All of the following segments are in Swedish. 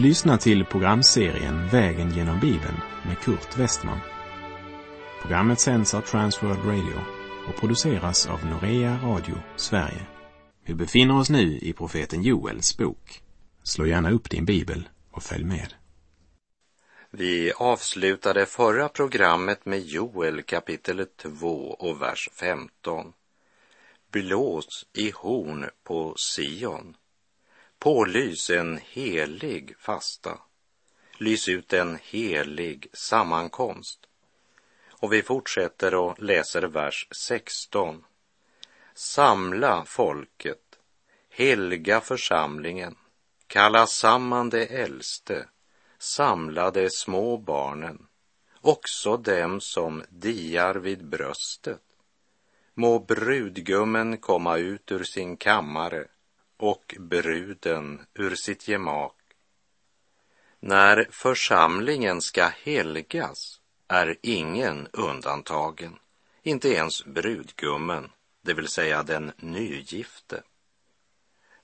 Du lyssnar till programserien Vägen genom Bibeln med Kurt Westman. Programmet sänds av Transworld Radio och produceras av Norea Radio Sverige. Vi befinner oss nu i profeten Joels bok. Slå gärna upp din bibel och följ med. Vi avslutade förra programmet med Joel kapitel 2 och vers 15. Blås i horn på Sion. Pålys en helig fasta. Lys ut en helig sammankomst. Och vi fortsätter och läser vers 16. Samla folket, helga församlingen, kalla samman de äldste, samla de små barnen, också dem som diar vid bröstet. Må brudgummen komma ut ur sin kammare och bruden ur sitt gemak. När församlingen ska helgas är ingen undantagen, inte ens brudgummen, det vill säga den nygifte.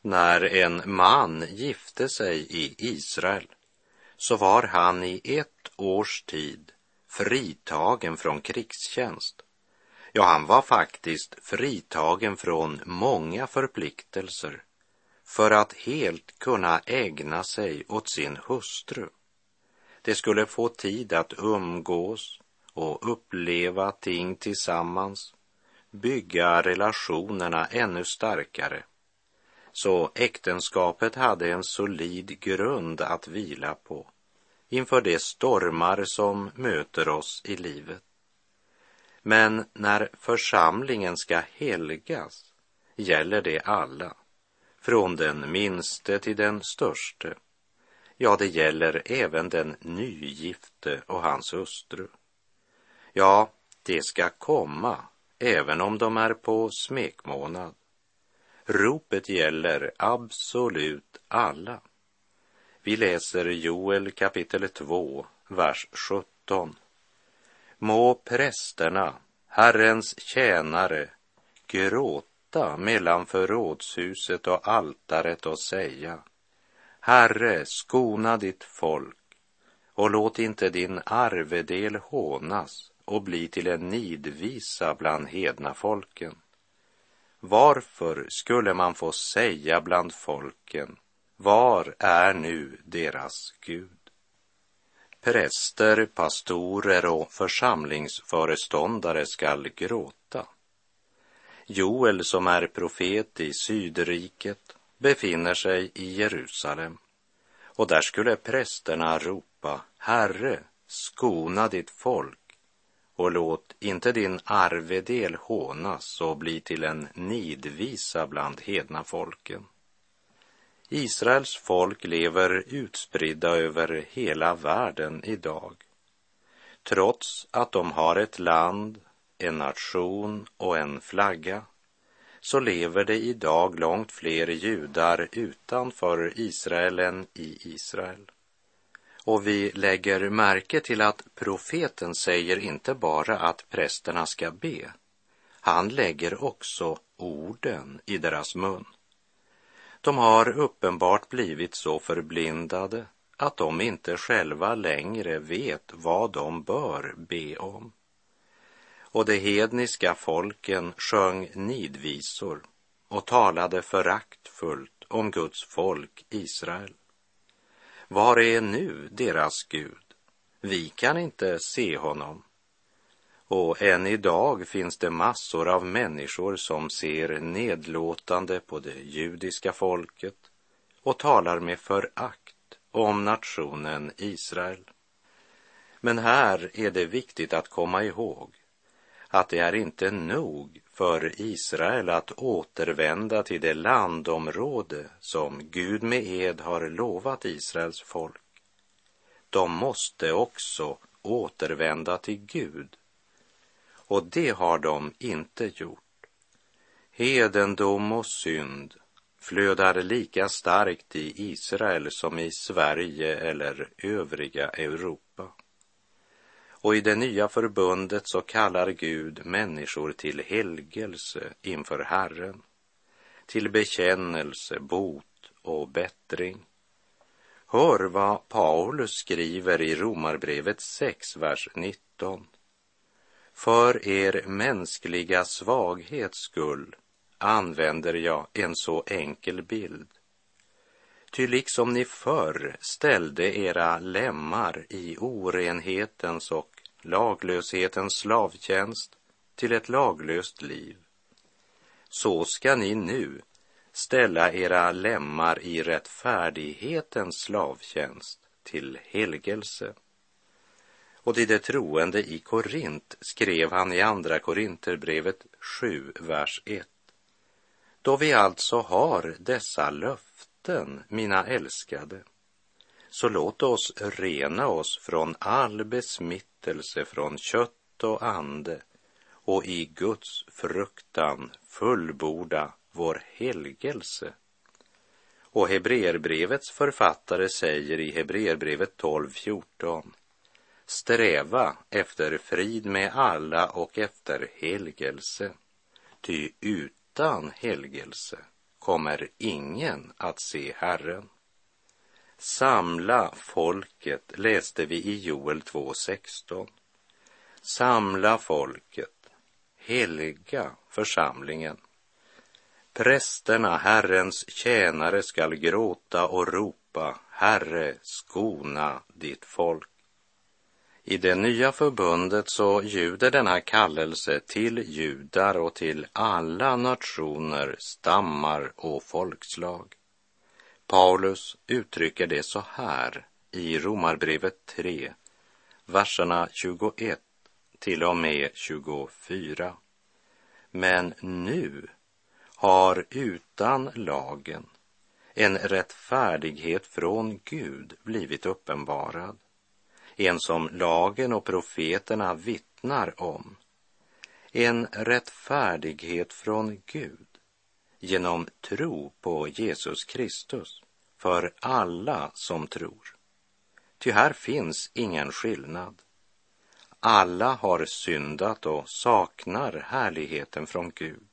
När en man gifte sig i Israel så var han i ett års tid fritagen från krigstjänst. Ja, han var faktiskt fritagen från många förpliktelser för att helt kunna ägna sig åt sin hustru. De skulle få tid att umgås och uppleva ting tillsammans, bygga relationerna ännu starkare. Så äktenskapet hade en solid grund att vila på inför de stormar som möter oss i livet. Men när församlingen ska helgas gäller det alla från den minste till den störste. Ja, det gäller även den nygifte och hans hustru. Ja, det ska komma, även om de är på smekmånad. Ropet gäller absolut alla. Vi läser Joel kapitel 2, vers 17. Må prästerna, Herrens tjänare, gråta sitta mellan förrådshuset och altaret och säga Herre, skona ditt folk och låt inte din arvedel hånas och bli till en nidvisa bland hedna folken. Varför skulle man få säga bland folken, var är nu deras Gud? Präster, pastorer och församlingsföreståndare skall gråta. Joel som är profet i Sydriket befinner sig i Jerusalem och där skulle prästerna ropa Herre, skona ditt folk och låt inte din arvedel hånas och bli till en nidvisa bland hedna folken. Israels folk lever utspridda över hela världen idag. Trots att de har ett land en nation och en flagga så lever det idag långt fler judar utanför Israel än i Israel. Och vi lägger märke till att profeten säger inte bara att prästerna ska be. Han lägger också orden i deras mun. De har uppenbart blivit så förblindade att de inte själva längre vet vad de bör be om och de hedniska folken sjöng nidvisor och talade föraktfullt om Guds folk Israel. Var är nu deras Gud? Vi kan inte se honom. Och än idag finns det massor av människor som ser nedlåtande på det judiska folket och talar med förakt om nationen Israel. Men här är det viktigt att komma ihåg att det är inte nog för Israel att återvända till det landområde som Gud med ed har lovat Israels folk. De måste också återvända till Gud. Och det har de inte gjort. Hedendom och synd flödar lika starkt i Israel som i Sverige eller övriga Europa. Och i det nya förbundet så kallar Gud människor till helgelse inför Herren, till bekännelse, bot och bättring. Hör vad Paulus skriver i Romarbrevet 6, vers 19. För er mänskliga svaghets skull använder jag en så enkel bild. Ty liksom ni förr ställde era lemmar i orenhetens och laglöshetens slavtjänst till ett laglöst liv, så ska ni nu ställa era lemmar i rättfärdighetens slavtjänst till helgelse. Och till de troende i Korint skrev han i Andra Korinterbrevet 7, vers 1. Då vi alltså har dessa löften, mina älskade, så låt oss rena oss från all besmittelse från kött och ande och i Guds fruktan fullborda vår helgelse. Och Hebreerbrevets författare säger i Hebreerbrevet 12.14 Sträva efter frid med alla och efter helgelse, ty utan helgelse kommer ingen att se Herren. Samla folket läste vi i Joel 2.16. Samla folket, helga församlingen. Prästerna, Herrens tjänare, skall gråta och ropa, Herre, skona ditt folk. I det nya förbundet så ljuder denna kallelse till judar och till alla nationer, stammar och folkslag. Paulus uttrycker det så här i Romarbrevet 3, verserna 21 till och med 24. Men nu har utan lagen en rättfärdighet från Gud blivit uppenbarad, en som lagen och profeterna vittnar om, en rättfärdighet från Gud genom tro på Jesus Kristus för alla som tror. Ty här finns ingen skillnad. Alla har syndat och saknar härligheten från Gud.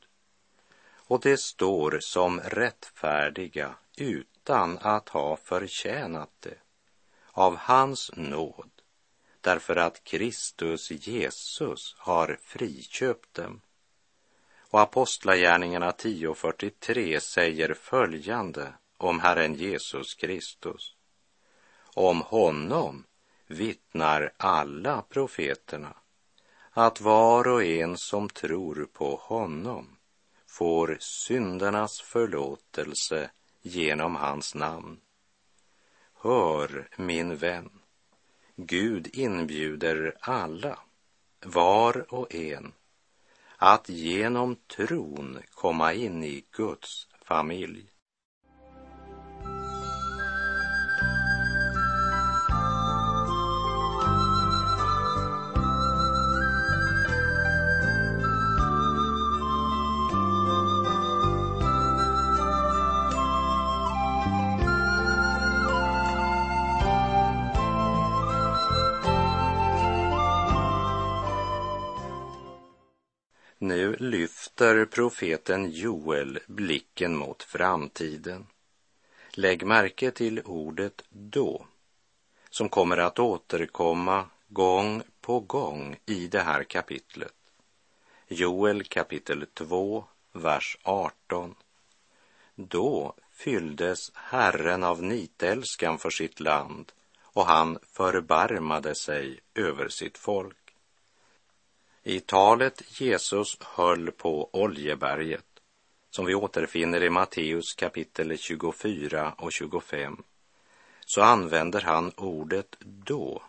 Och det står som rättfärdiga utan att ha förtjänat det, av hans nåd, därför att Kristus Jesus har friköpt dem. Och Apostlagärningarna 10.43 säger följande om Herren Jesus Kristus. Om honom vittnar alla profeterna att var och en som tror på honom får syndernas förlåtelse genom hans namn. Hör, min vän, Gud inbjuder alla, var och en, att genom tron komma in i Guds familj. Nu lyfter profeten Joel blicken mot framtiden. Lägg märke till ordet då, som kommer att återkomma gång på gång i det här kapitlet. Joel kapitel 2, vers 18. Då fylldes Herren av nitälskan för sitt land och han förbarmade sig över sitt folk. I talet Jesus höll på Oljeberget, som vi återfinner i Matteus kapitel 24 och 25, så använder han ordet då,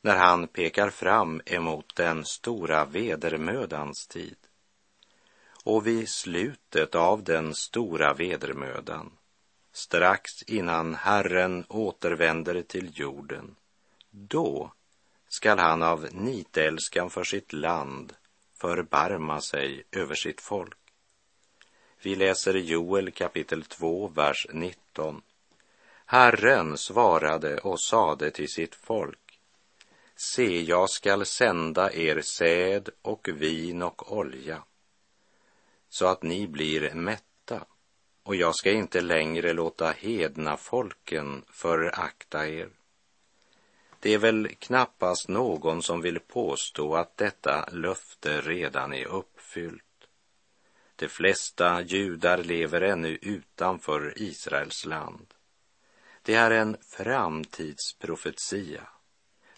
när han pekar fram emot den stora vedermödans tid. Och vid slutet av den stora vedermödan, strax innan Herren återvänder till jorden, då skall han av nitälskan för sitt land förbarma sig över sitt folk. Vi läser Joel kapitel 2, vers 19. Herren svarade och sade till sitt folk. Se, jag skall sända er säd och vin och olja, så att ni blir mätta, och jag ska inte längre låta hedna folken förakta er. Det är väl knappast någon som vill påstå att detta löfte redan är uppfyllt. De flesta judar lever ännu utanför Israels land. Det är en framtidsprofetia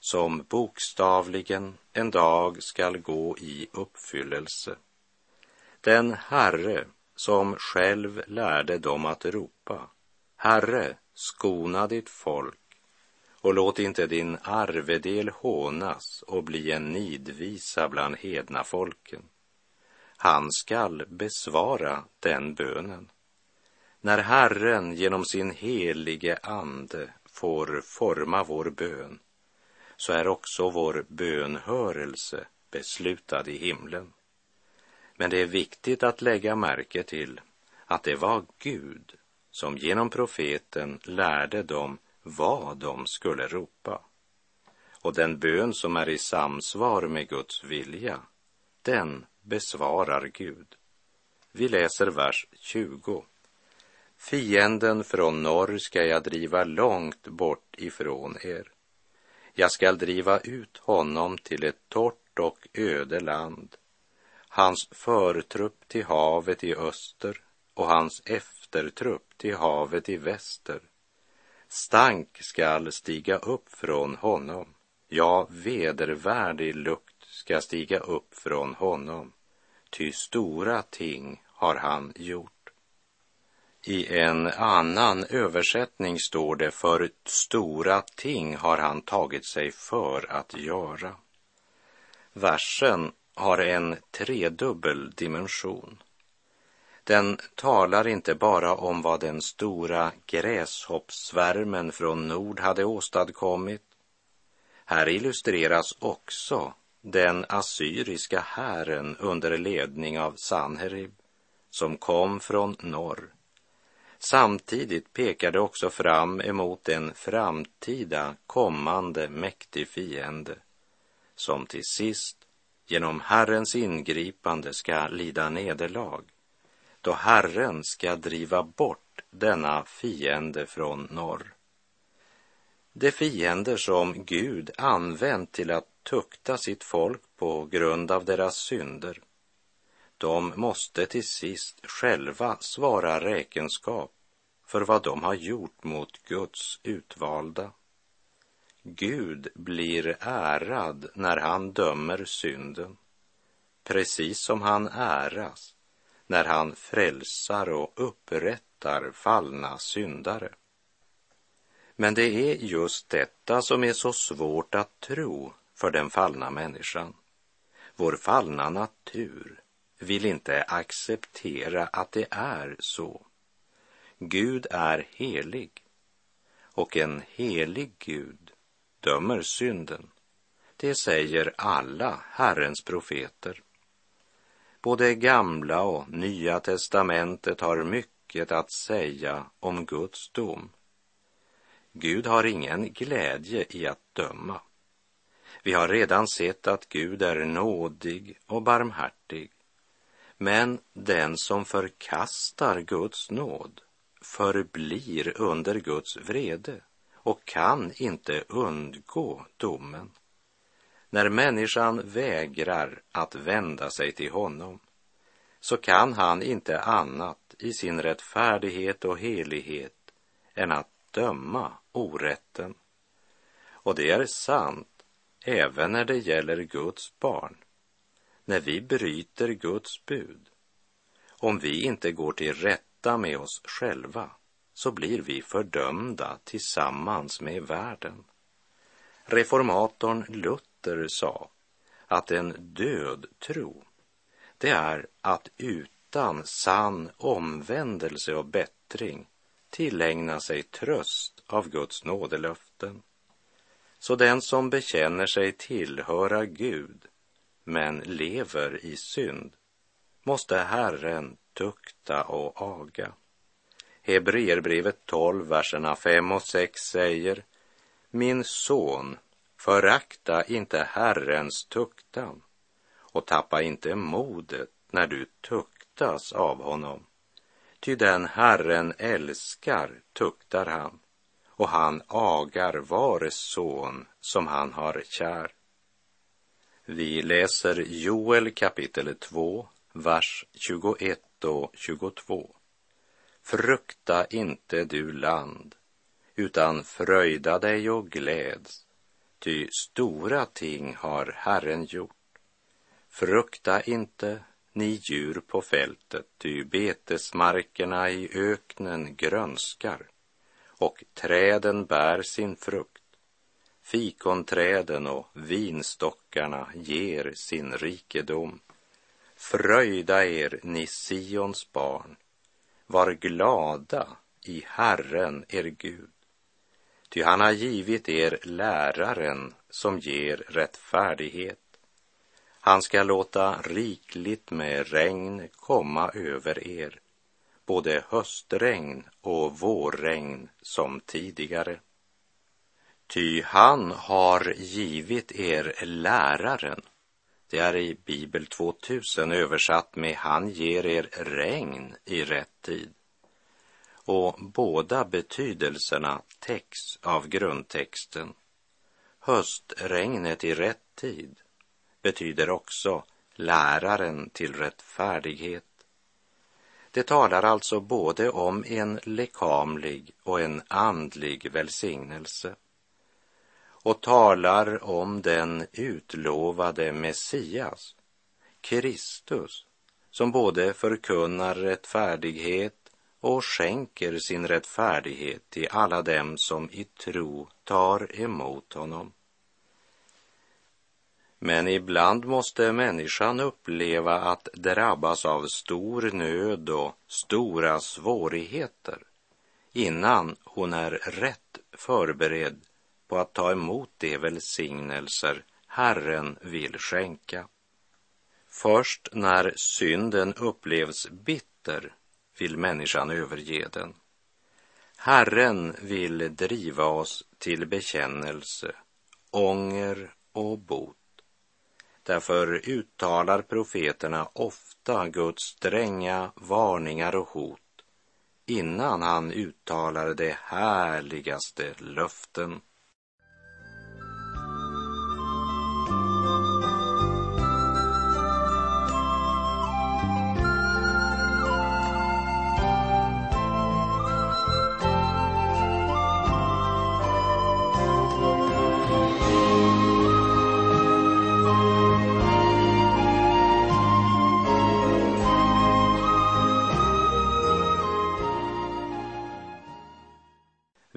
som bokstavligen en dag skall gå i uppfyllelse. Den Herre som själv lärde dem att ropa Herre, skona ditt folk och låt inte din arvedel hånas och bli en nidvisa bland hedna folken. Han skall besvara den bönen. När Herren genom sin helige ande får forma vår bön så är också vår bönhörelse beslutad i himlen. Men det är viktigt att lägga märke till att det var Gud som genom profeten lärde dem vad de skulle ropa. Och den bön som är i samsvar med Guds vilja, den besvarar Gud. Vi läser vers 20. Fienden från norr ska jag driva långt bort ifrån er. Jag skall driva ut honom till ett torrt och öde land, hans förtrupp till havet i öster och hans eftertrupp till havet i väster. Stank skall stiga upp från honom, ja, vedervärdig lukt skall stiga upp från honom, ty stora ting har han gjort. I en annan översättning står det för stora ting har han tagit sig för att göra. Versen har en tredubbel dimension. Den talar inte bara om vad den stora gräshoppsvärmen från nord hade åstadkommit. Här illustreras också den assyriska hären under ledning av Sanherib som kom från norr Samtidigt pekar det också fram emot en framtida kommande mäktig fiende som till sist genom Herrens ingripande ska lida nederlag då Herren ska driva bort denna fiende från norr. De fiender som Gud använt till att tukta sitt folk på grund av deras synder de måste till sist själva svara räkenskap för vad de har gjort mot Guds utvalda. Gud blir ärad när han dömer synden, precis som han äras när han frälsar och upprättar fallna syndare. Men det är just detta som är så svårt att tro för den fallna människan. Vår fallna natur vill inte acceptera att det är så. Gud är helig och en helig Gud dömer synden. Det säger alla Herrens profeter. Både gamla och nya testamentet har mycket att säga om Guds dom. Gud har ingen glädje i att döma. Vi har redan sett att Gud är nådig och barmhärtig. Men den som förkastar Guds nåd förblir under Guds vrede och kan inte undgå domen. När människan vägrar att vända sig till honom så kan han inte annat i sin rättfärdighet och helighet än att döma orätten. Och det är sant även när det gäller Guds barn. När vi bryter Guds bud, om vi inte går till rätta med oss själva, så blir vi fördömda tillsammans med världen. Reformatorn Luther sa att en död tro det är att utan sann omvändelse och bättring tillägna sig tröst av Guds nådelöften. Så den som bekänner sig tillhöra Gud men lever i synd måste Herren tukta och aga. Hebreerbrevet 12, verserna 5 och 6 säger Min son, förakta inte Herrens tuktan och tappa inte modet när du tuktas av honom. Ty den Herren älskar tuktar han, och han agar var son som han har kär. Vi läser Joel kapitel 2, vers 21 och 22. Frukta inte du land, utan fröjda dig och gläds, ty stora ting har Herren gjort. Frukta inte, ni djur på fältet, ty betesmarkerna i öknen grönskar och träden bär sin frukt. Fikonträden och vinstockarna ger sin rikedom. Fröjda er, ni Sions barn, var glada i Herren, er Gud. Ty han har givit er läraren som ger rättfärdighet. Han ska låta rikligt med regn komma över er, både höstregn och vårregn som tidigare. Ty han har givit er läraren. Det är i Bibel 2000 översatt med han ger er regn i rätt tid. Och båda betydelserna täcks av grundtexten. Höstregnet i rätt tid betyder också läraren till rättfärdighet. Det talar alltså både om en lekamlig och en andlig välsignelse och talar om den utlovade Messias, Kristus, som både förkunnar rättfärdighet och skänker sin rättfärdighet till alla dem som i tro tar emot honom. Men ibland måste människan uppleva att drabbas av stor nöd och stora svårigheter innan hon är rätt förberedd på att ta emot de välsignelser Herren vill skänka. Först när synden upplevs bitter vill människan överge den. Herren vill driva oss till bekännelse, ånger och bot. Därför uttalar profeterna ofta Guds stränga varningar och hot innan han uttalar de härligaste löften.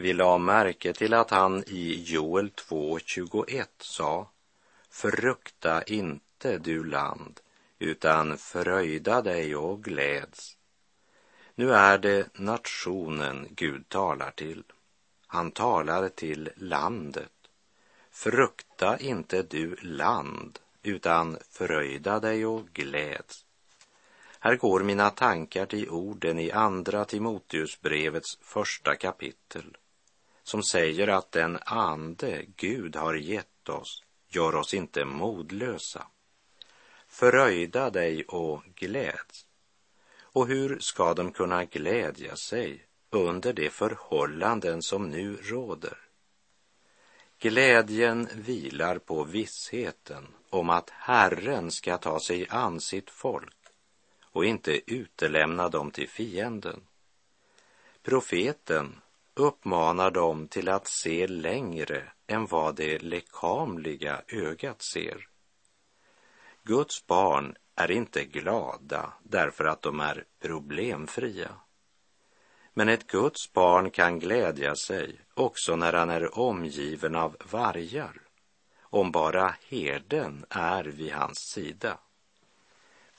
Vi la märke till att han i Joel 2.21 sa Frukta inte du land, utan fröjda dig och gläds. Nu är det nationen Gud talar till. Han talar till landet. Frukta inte du land, utan fröjda dig och gläds. Här går mina tankar till orden i Andra Timoteusbrevets första kapitel som säger att den ande Gud har gett oss gör oss inte modlösa. Föröjda dig och gläds. Och hur ska de kunna glädja sig under de förhållanden som nu råder? Glädjen vilar på vissheten om att Herren ska ta sig an sitt folk och inte utelämna dem till fienden. Profeten uppmanar dem till att se längre än vad det lekamliga ögat ser. Guds barn är inte glada därför att de är problemfria. Men ett Guds barn kan glädja sig också när han är omgiven av vargar, om bara herden är vid hans sida.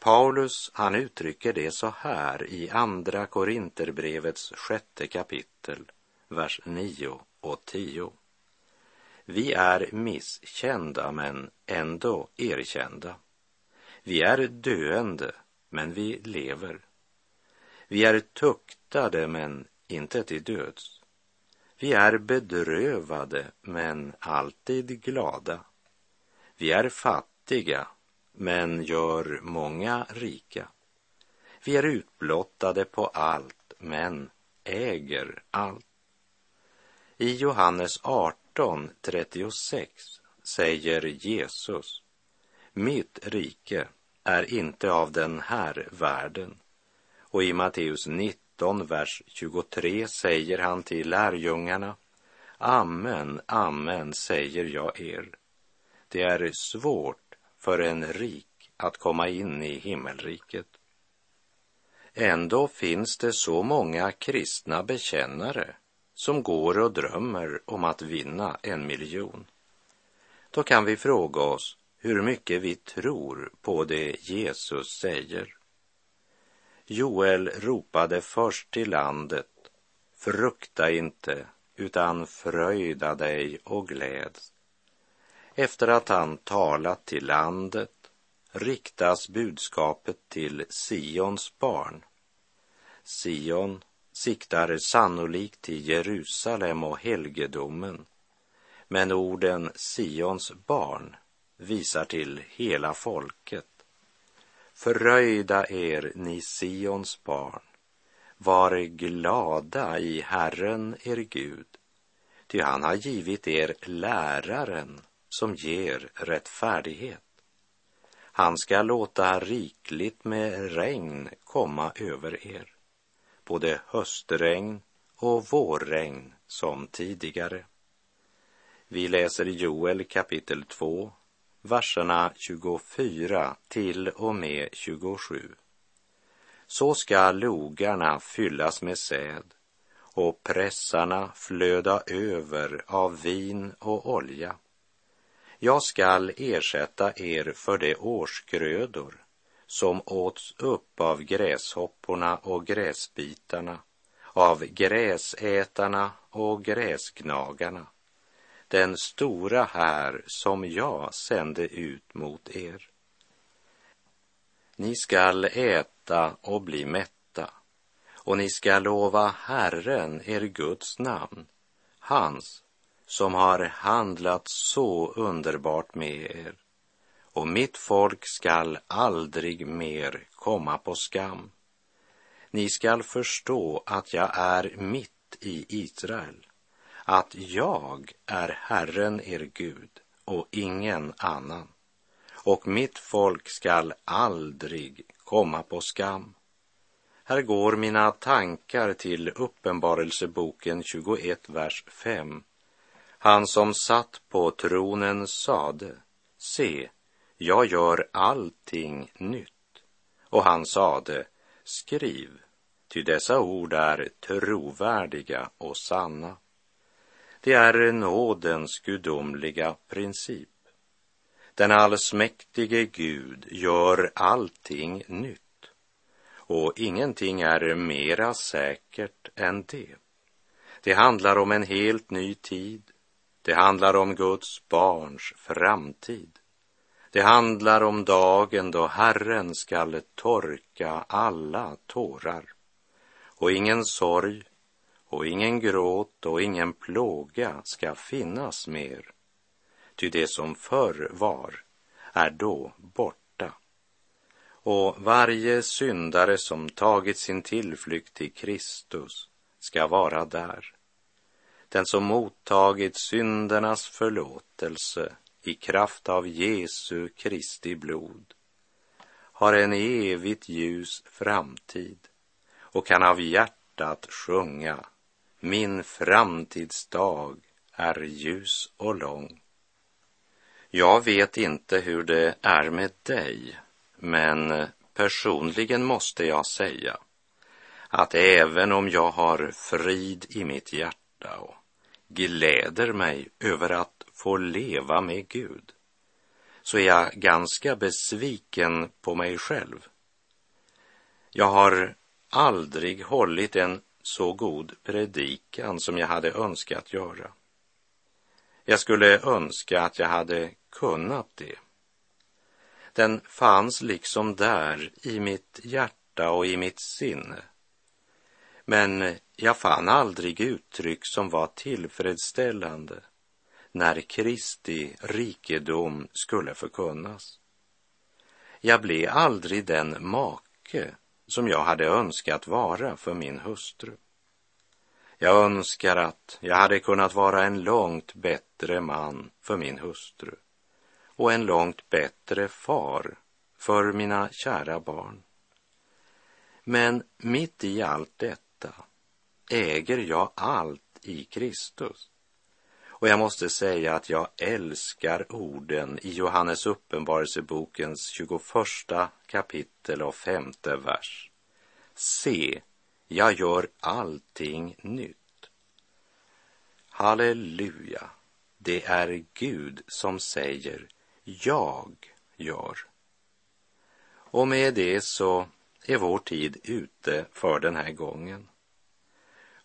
Paulus, han uttrycker det så här i Andra Korinterbrevets sjätte kapitel vers 9 och 10. Vi är misskända men ändå erkända. Vi är döende men vi lever. Vi är tuktade men inte till döds. Vi är bedrövade men alltid glada. Vi är fattiga men gör många rika. Vi är utblottade på allt men äger allt. I Johannes 18, 36 säger Jesus, mitt rike är inte av den här världen. Och i Matteus 19, vers 23 säger han till lärjungarna, Amen, amen säger jag er. Det är svårt för en rik att komma in i himmelriket. Ändå finns det så många kristna bekännare som går och drömmer om att vinna en miljon. Då kan vi fråga oss hur mycket vi tror på det Jesus säger. Joel ropade först till landet, frukta inte, utan fröjda dig och gläds. Efter att han talat till landet riktas budskapet till Sions barn. Sion siktar sannolikt till Jerusalem och helgedomen, men orden Sions barn visar till hela folket. Förröjda er, ni Sions barn, var glada i Herren er Gud, ty han har givit er läraren som ger rättfärdighet. Han ska låta rikligt med regn komma över er, både höstregn och vårregn som tidigare. Vi läser Joel kapitel 2, verserna 24 till och med 27. Så ska logarna fyllas med säd och pressarna flöda över av vin och olja. Jag skall ersätta er för de årsgrödor som åts upp av gräshopporna och gräsbitarna, av gräsätarna och gräsgnagarna, den stora här som jag sände ut mot er. Ni skall äta och bli mätta, och ni skall lova Herren, er Guds namn, hans som har handlat så underbart med er, och mitt folk skall aldrig mer komma på skam. Ni skall förstå att jag är mitt i Israel, att jag är Herren er Gud och ingen annan, och mitt folk skall aldrig komma på skam. Här går mina tankar till Uppenbarelseboken 21, vers 5 han som satt på tronen sade, se, jag gör allting nytt. Och han sade, skriv, ty dessa ord är trovärdiga och sanna. Det är nådens gudomliga princip. Den allsmäktige Gud gör allting nytt och ingenting är mera säkert än det. Det handlar om en helt ny tid det handlar om Guds barns framtid. Det handlar om dagen då Herren skall torka alla tårar och ingen sorg och ingen gråt och ingen plåga ska finnas mer. Ty det som förr var är då borta. Och varje syndare som tagit sin tillflykt till Kristus ska vara där den som mottagit syndernas förlåtelse i kraft av Jesu Kristi blod har en evigt ljus framtid och kan av hjärtat sjunga Min framtidsdag är ljus och lång. Jag vet inte hur det är med dig, men personligen måste jag säga att även om jag har frid i mitt hjärta och gläder mig över att får leva med Gud så är jag ganska besviken på mig själv. Jag har aldrig hållit en så god predikan som jag hade önskat göra. Jag skulle önska att jag hade kunnat det. Den fanns liksom där i mitt hjärta och i mitt sinne. Men jag fann aldrig uttryck som var tillfredsställande när Kristi rikedom skulle förkunnas. Jag blev aldrig den make som jag hade önskat vara för min hustru. Jag önskar att jag hade kunnat vara en långt bättre man för min hustru och en långt bättre far för mina kära barn. Men mitt i allt detta äger jag allt i Kristus. Och jag måste säga att jag älskar orden i Johannes uppenbarelsebokens 21 kapitel och femte vers. Se, jag gör allting nytt. Halleluja, det är Gud som säger jag gör. Och med det så är vår tid ute för den här gången.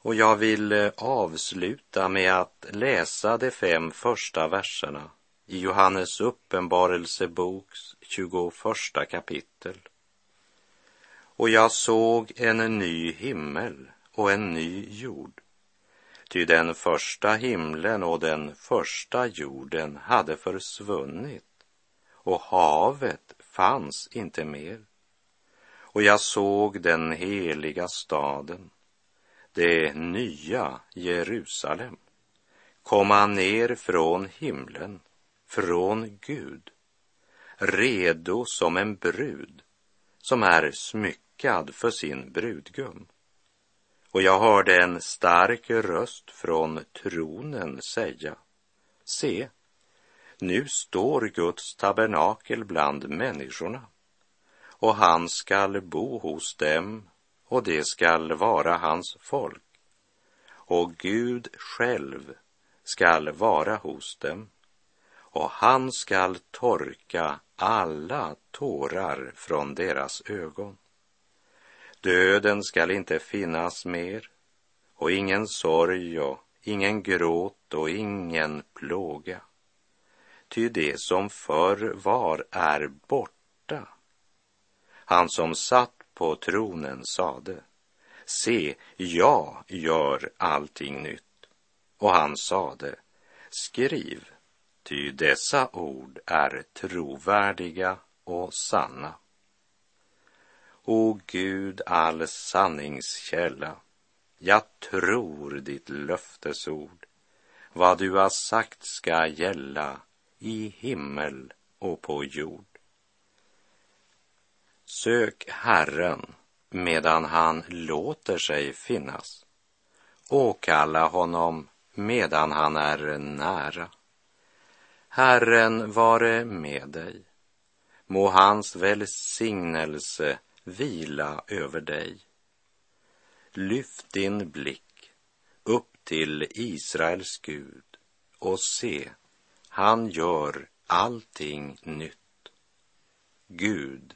Och jag vill eh, avsluta med att läsa de fem första verserna i Johannes uppenbarelseboks 21 kapitel. Och jag såg en ny himmel och en ny jord. Ty den första himlen och den första jorden hade försvunnit och havet fanns inte mer. Och jag såg den heliga staden, det nya Jerusalem, komma ner från himlen, från Gud, redo som en brud som är smyckad för sin brudgum. Och jag hörde en stark röst från tronen säga, se, nu står Guds tabernakel bland människorna och han skall bo hos dem och det skall vara hans folk. Och Gud själv skall vara hos dem och han skall torka alla tårar från deras ögon. Döden skall inte finnas mer och ingen sorg och ingen gråt och ingen plåga. Ty det som förr var är borta. Han som satt på tronen sade, se, jag gör allting nytt. Och han sade, skriv, ty dessa ord är trovärdiga och sanna. O Gud, all sanningskälla, jag tror ditt löftesord. Vad du har sagt ska gälla i himmel och på jord. Sök Herren medan han låter sig finnas. Åkalla honom medan han är nära. Herren vare med dig. Må hans välsignelse vila över dig. Lyft din blick upp till Israels Gud och se, han gör allting nytt. Gud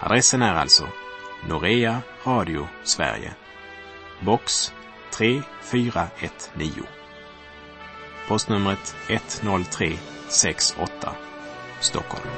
Adressen är alltså Norea Radio Sverige, box 3419. Postnumret 10368 Stockholm.